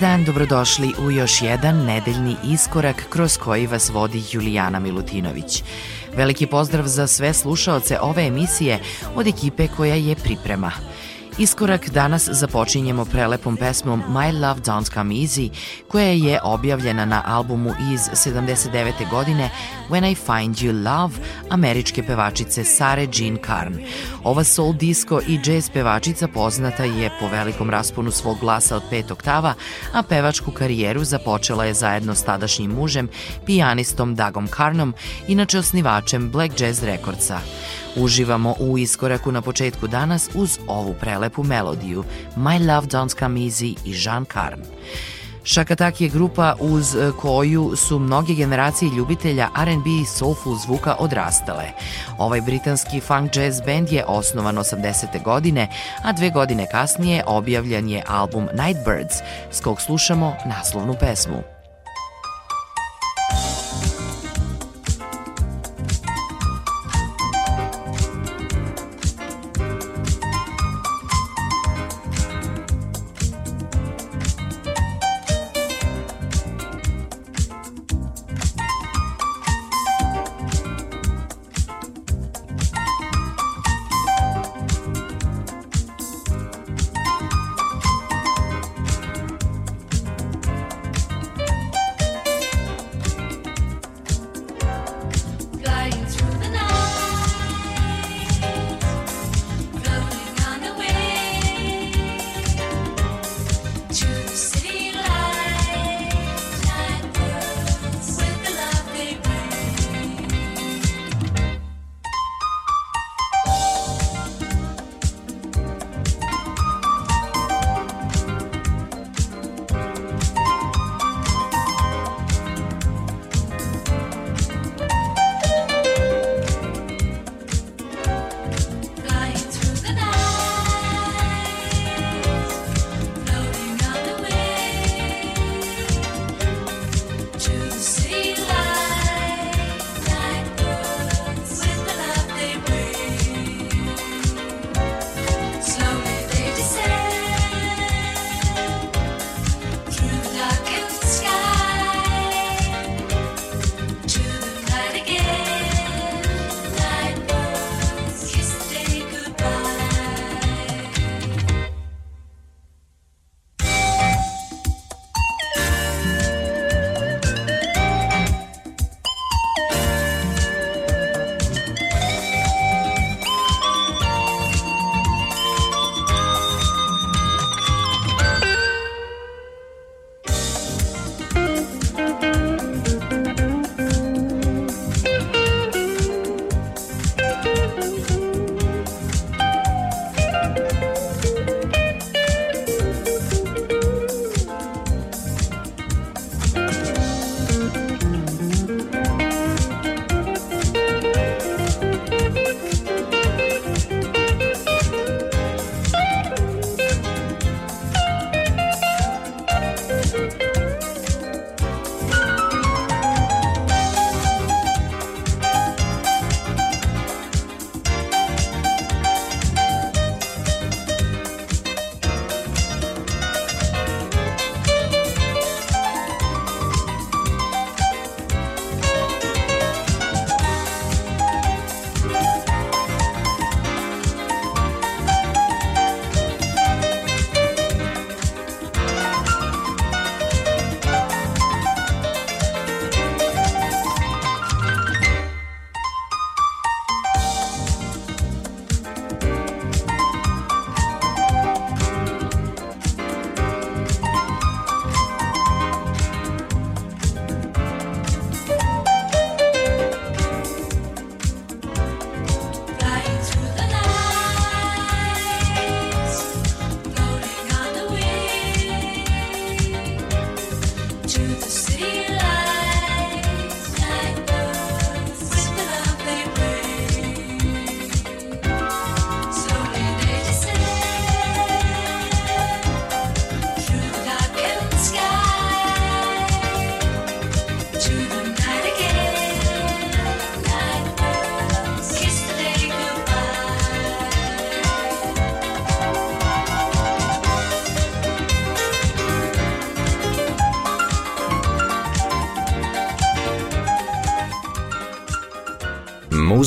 Dan, dobrodošli u još jedan nedeljni iskorak kroz koji vas vodi Julijana Milutinović. Veliki pozdrav za sve slušaoce ove emisije od ekipe koja je priprema. Iskorak danas započinjemo prelepom pesmom My Love Don't Come Easy, koja je objavljena na albumu iz 79. godine When I Find You Love američke pevačice Sare Jean Carn. Ova soul disco i jazz pevačica poznata je po velikom rasponu svog glasa od pet oktava, a pevačku karijeru započela je zajedno s tadašnjim mužem, pijanistom Dagom Carnom, inače osnivačem Black Jazz Recordsa. Uživamo u iskoraku na početku danas uz ovu prelepu melodiju My Love Don't Come Easy i Jean Carn. Shakatak je grupa uz koju su mnoge generacije ljubitelja R&B i soulful zvuka odrastale. Ovaj britanski funk jazz band je osnovan 80. godine, a dve godine kasnije objavljen je album Nightbirds, s kog slušamo naslovnu pesmu.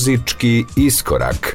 Muzički iskorak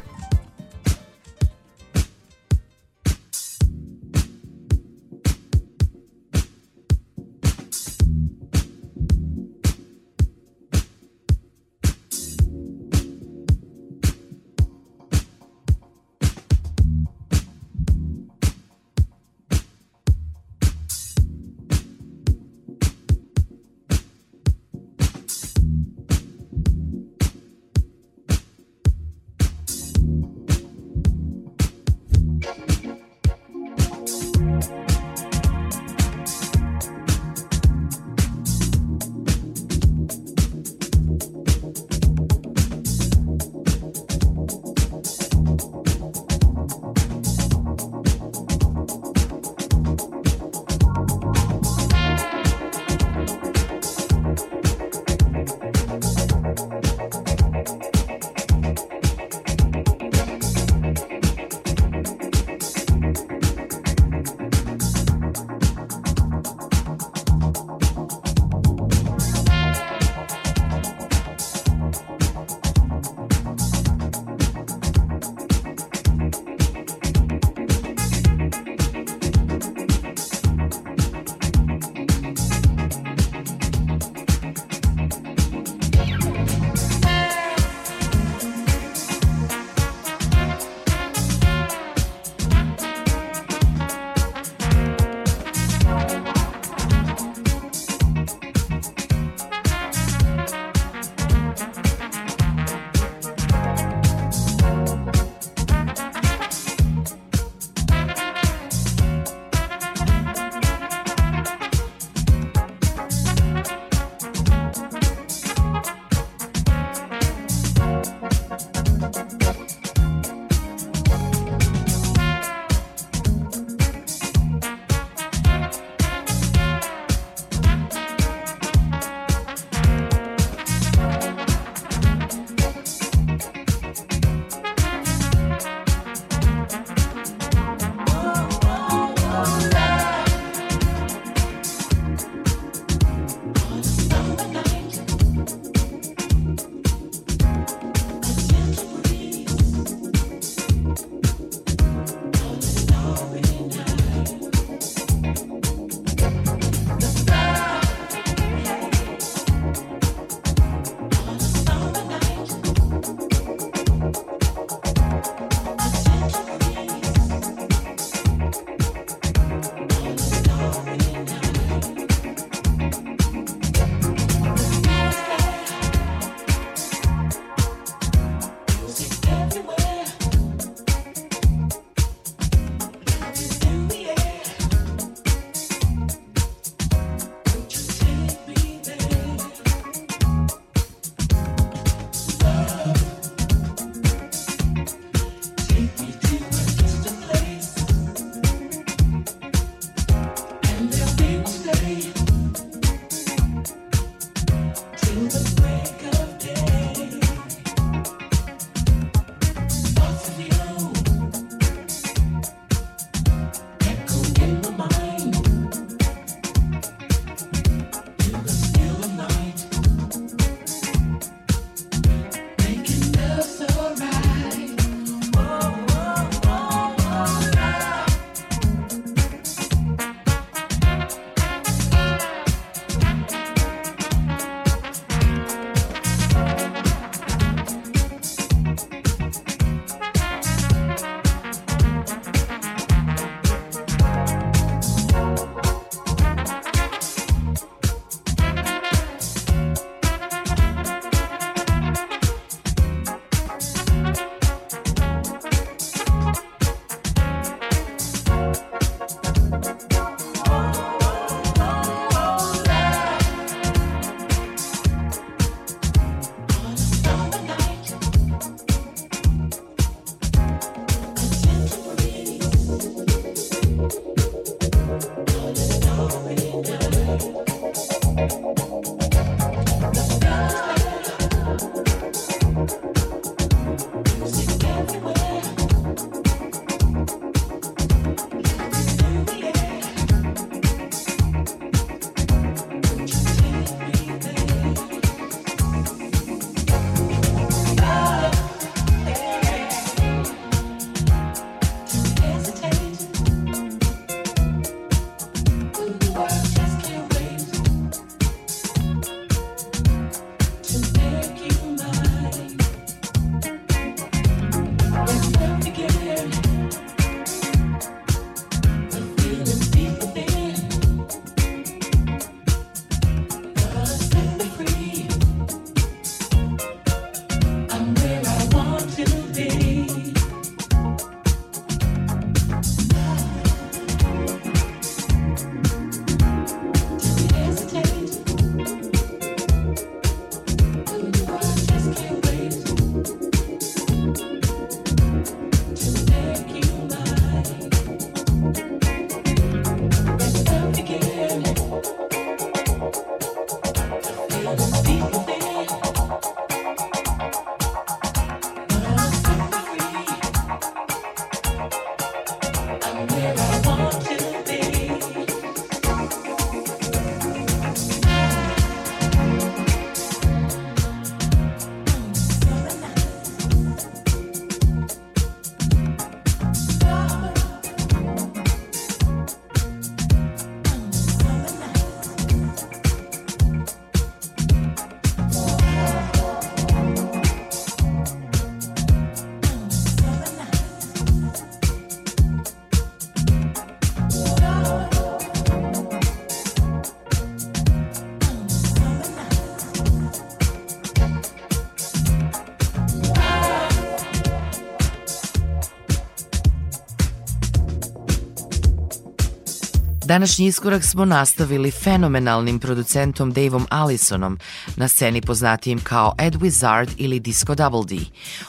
Današnji iskorak smo nastavili fenomenalnim producentom Daveom Allisonom, na sceni poznatijim kao Ed Wizard ili Disco Double D.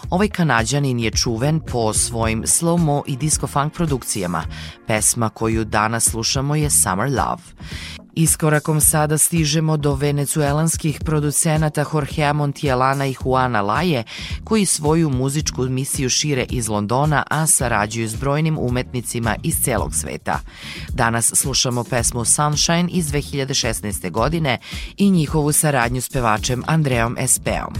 Ovaj kanadjanin je čuven po svojim slow-mo i disco-funk produkcijama. Pesma koju danas slušamo je Summer Love. Iskorakom sada stižemo do venecuelanskih producenata Jorgea Montielana i Juana Laje, koji svoju muzičku misiju šire iz Londona, a sarađuju s brojnim umetnicima iz celog sveta. Danas slušamo pesmu Sunshine iz 2016. godine i njihovu saradnju s pevačem Andreom Espeom.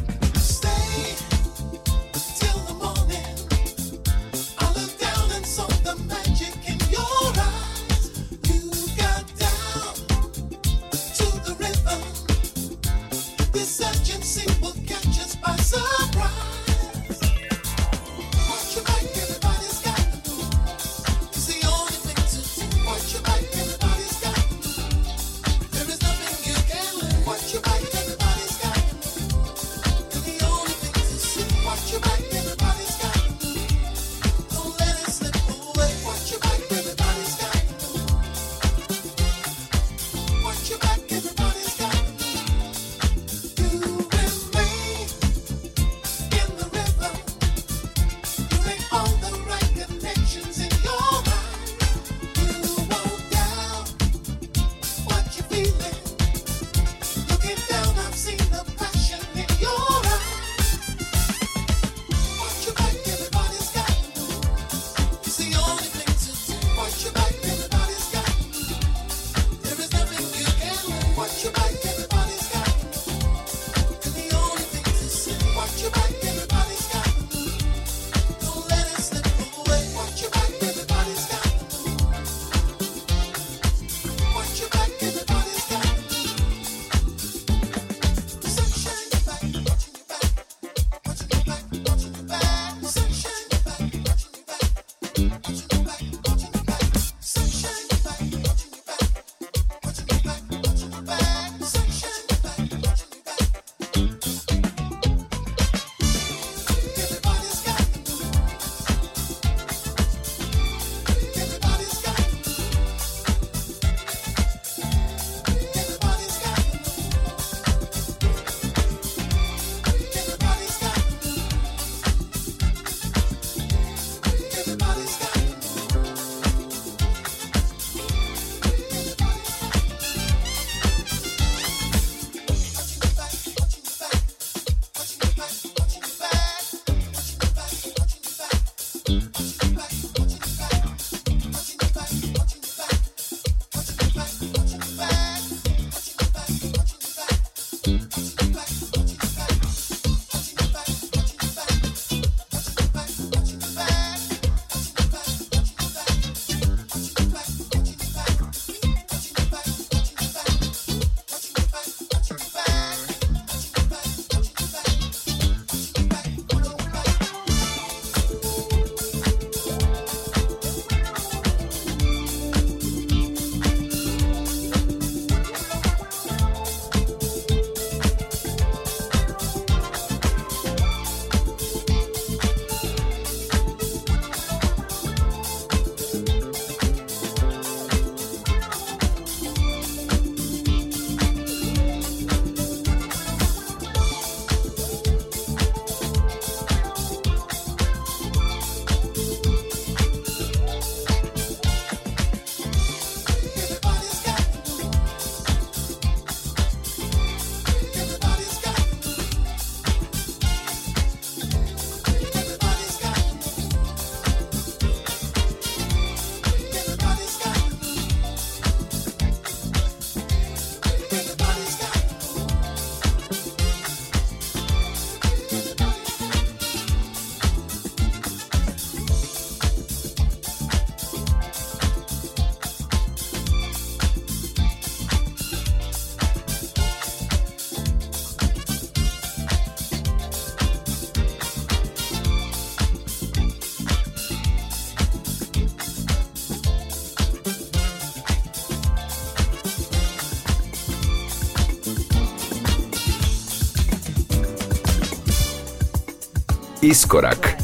Iskorak.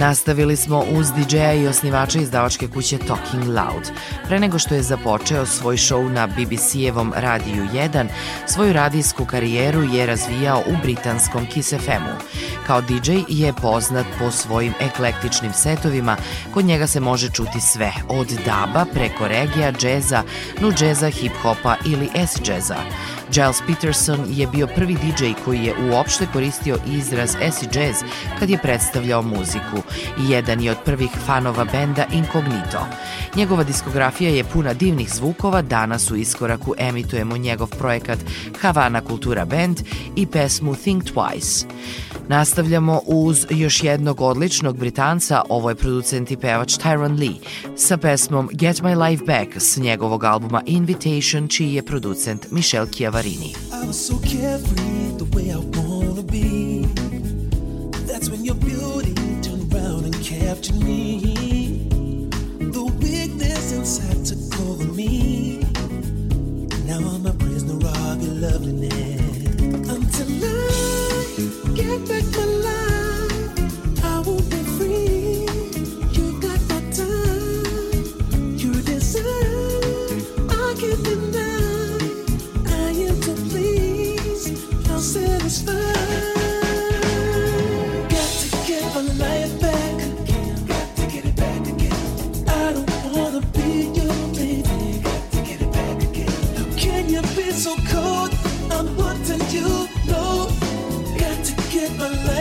Nastavili smo uz DJ-a i osnivača izdavačke kuće Talking Loud. Pre nego što je započeo svoj show na BBC-evom Radiju 1, svoju radijsku karijeru je razvijao u britanskom Kiss FM-u. Kao DJ je poznat po svojim eklektičnim setovima, kod njega se može čuti sve, od daba preko regija, džeza, nu džeza, hip-hopa ili S-džeza. Giles Peterson je bio prvi DJ koji je uopšte koristio izraz acid jazz kad je predstavljao muziku i jedan je od prvih fanova benda Incognito. Njegova diskografija je puna divnih zvukova, danas u iskoraku emitujemo njegov projekat Havana Kultura Band i pesmu Think Twice. Nastavljamo uz još jednog odličnog Britanca, ovo je producent i pevač Tyron Lee, sa pesmom Get My Life Back s njegovog albuma Invitation, čiji je producent Michel I was so carefree the way I wanna be. That's when your beauty turned around and captured me. The weakness inside took over me. Now I'm a prisoner of your loveliness. Until I get back my so cold? I'm wanting you know? Got to get my life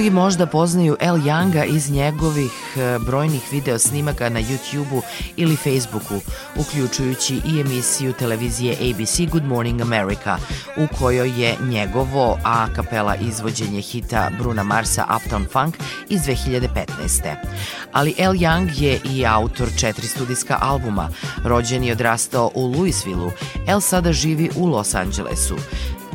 Mnogi možda poznaju El Younga iz njegovih e, brojnih video snimaka na YouTubeu ili Facebooku, uključujući i emisiju televizije ABC Good Morning America, u kojoj je njegovo a kapela izvođenje hita Bruna Marsa Uptown Funk iz 2015. Ali El Young je i autor četiri studijska albuma. Rođen i odrastao u Louisvilleu, El sada živi u Los Angelesu.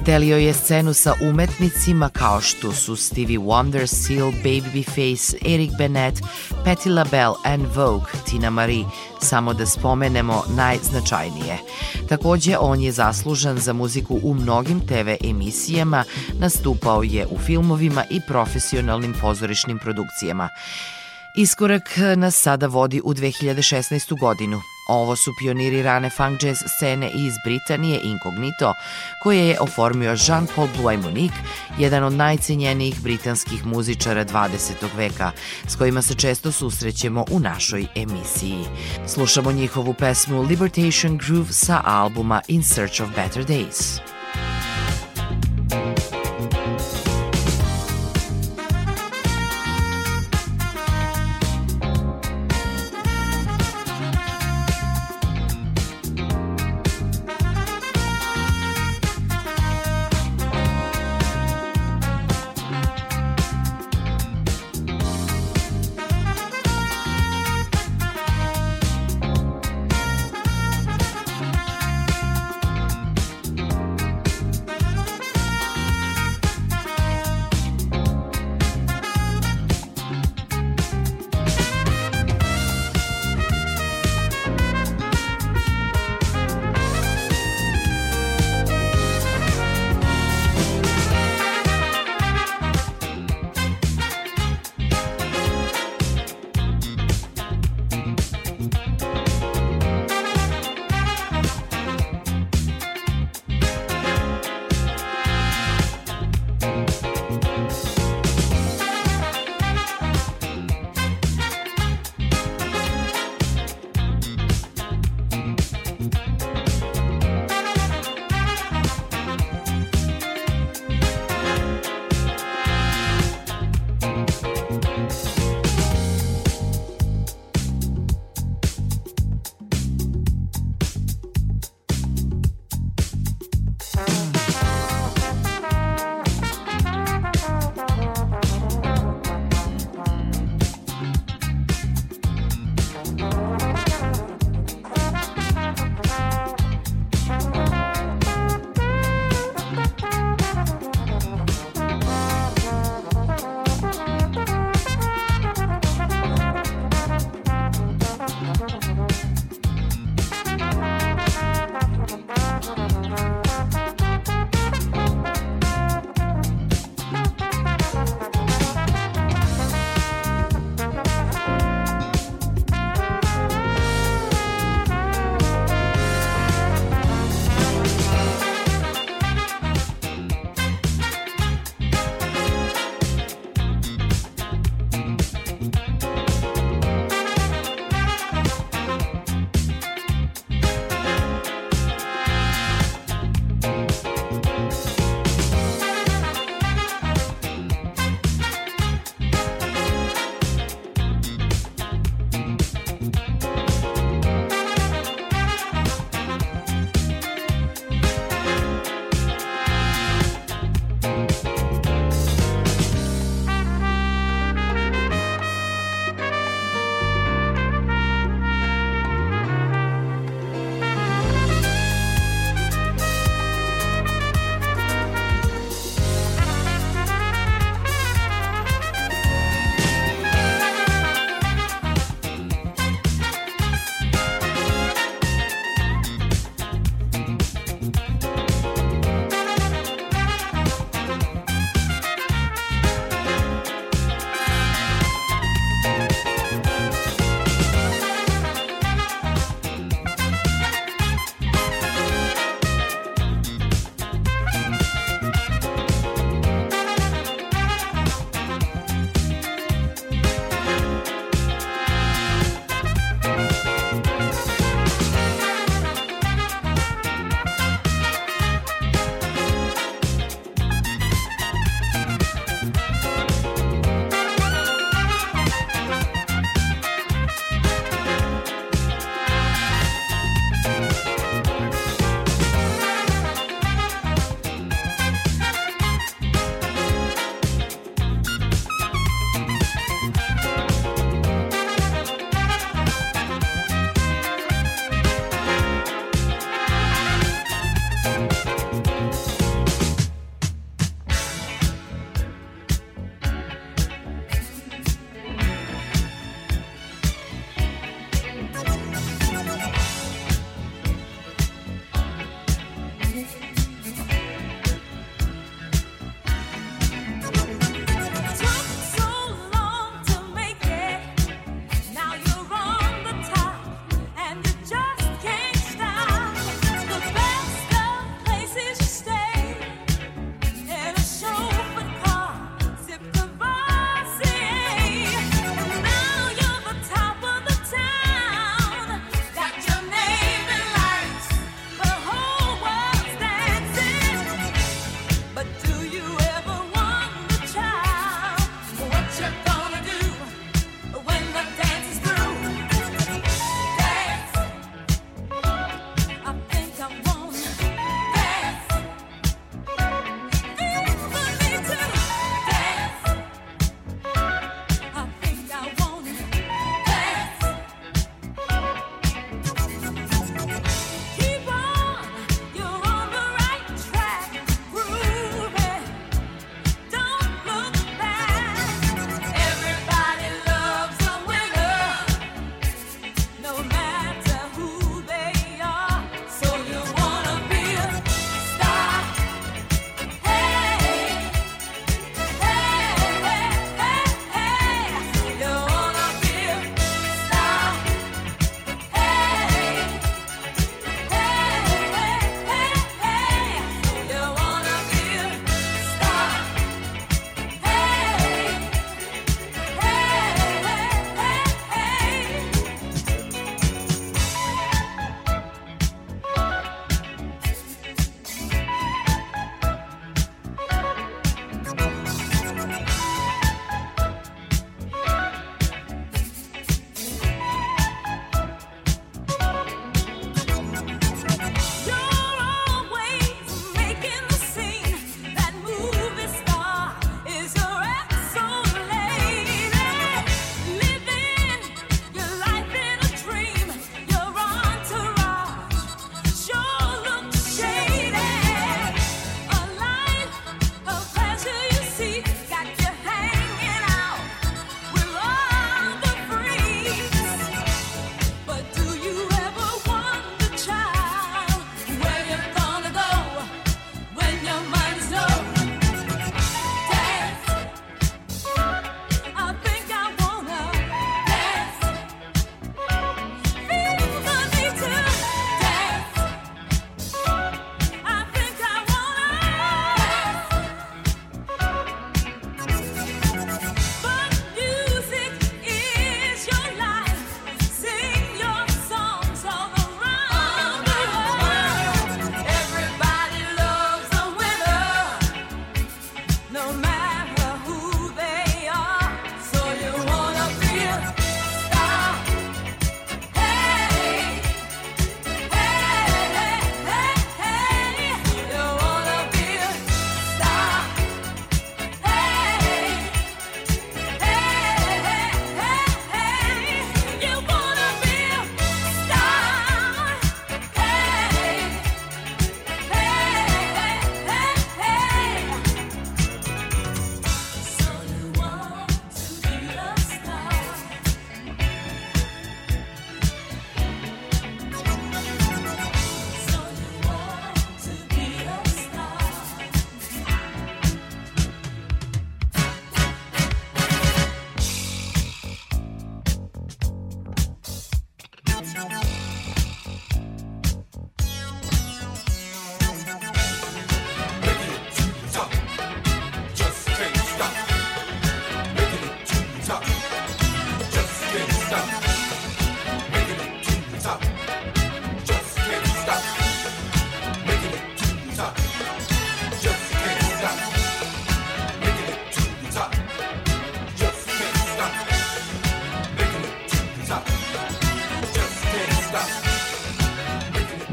Delio je scenu sa umetnicima kao što su Stevie Wonder, Seal, Babyface, Eric Bennett, Patti LaBelle and Vogue, Tina Marie, samo da spomenemo najznačajnije. Takođe, on je zaslužan za muziku u mnogim TV emisijama, nastupao je u filmovima i profesionalnim pozorišnim produkcijama. Iskorak nas sada vodi u 2016. godinu. Ovo su pioniri rane funk jazz scene iz Britanije Incognito, koje je oformio Jean-Paul Monique, jedan od najcenjenijih britanskih muzičara 20. veka, s kojima se često susrećemo u našoj emisiji. Slušamo njihovu pesmu Libertation Groove sa albuma In Search of Better Days.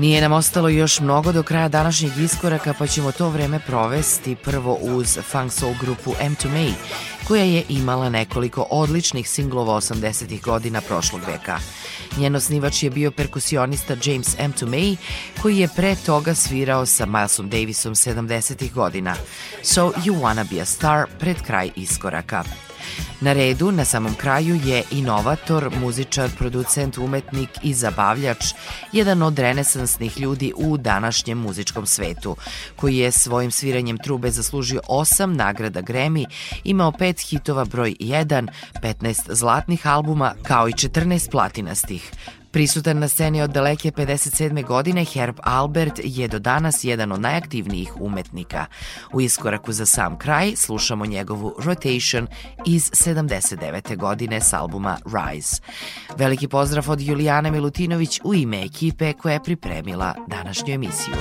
Nije nam ostalo još mnogo do kraja današnjeg iskoraka, pa ćemo to vreme provesti prvo uz funk soul grupu M2 May, koja je imala nekoliko odličnih singlova 80. godina prošlog veka. Njen osnivač je bio perkusionista James M2 May, koji je pre toga svirao sa Milesom Davisom 70. godina. So You Wanna Be a Star pred kraj iskoraka. Na redu, na samom kraju, je inovator, muzičar, producent, umetnik i zabavljač, jedan od renesansnih ljudi u današnjem muzičkom svetu, koji je svojim sviranjem trube zaslužio osam nagrada Grammy, imao pet hitova broj 1, 15 zlatnih albuma, kao i 14 platinastih. Prisutan na sceni od daleke 57. godine, Herb Albert je do danas jedan od najaktivnijih umetnika. U iskoraku za sam kraj slušamo njegovu Rotation iz 79. godine s albuma Rise. Veliki pozdrav od Julijane Milutinović u ime ekipe koja je pripremila današnju emisiju.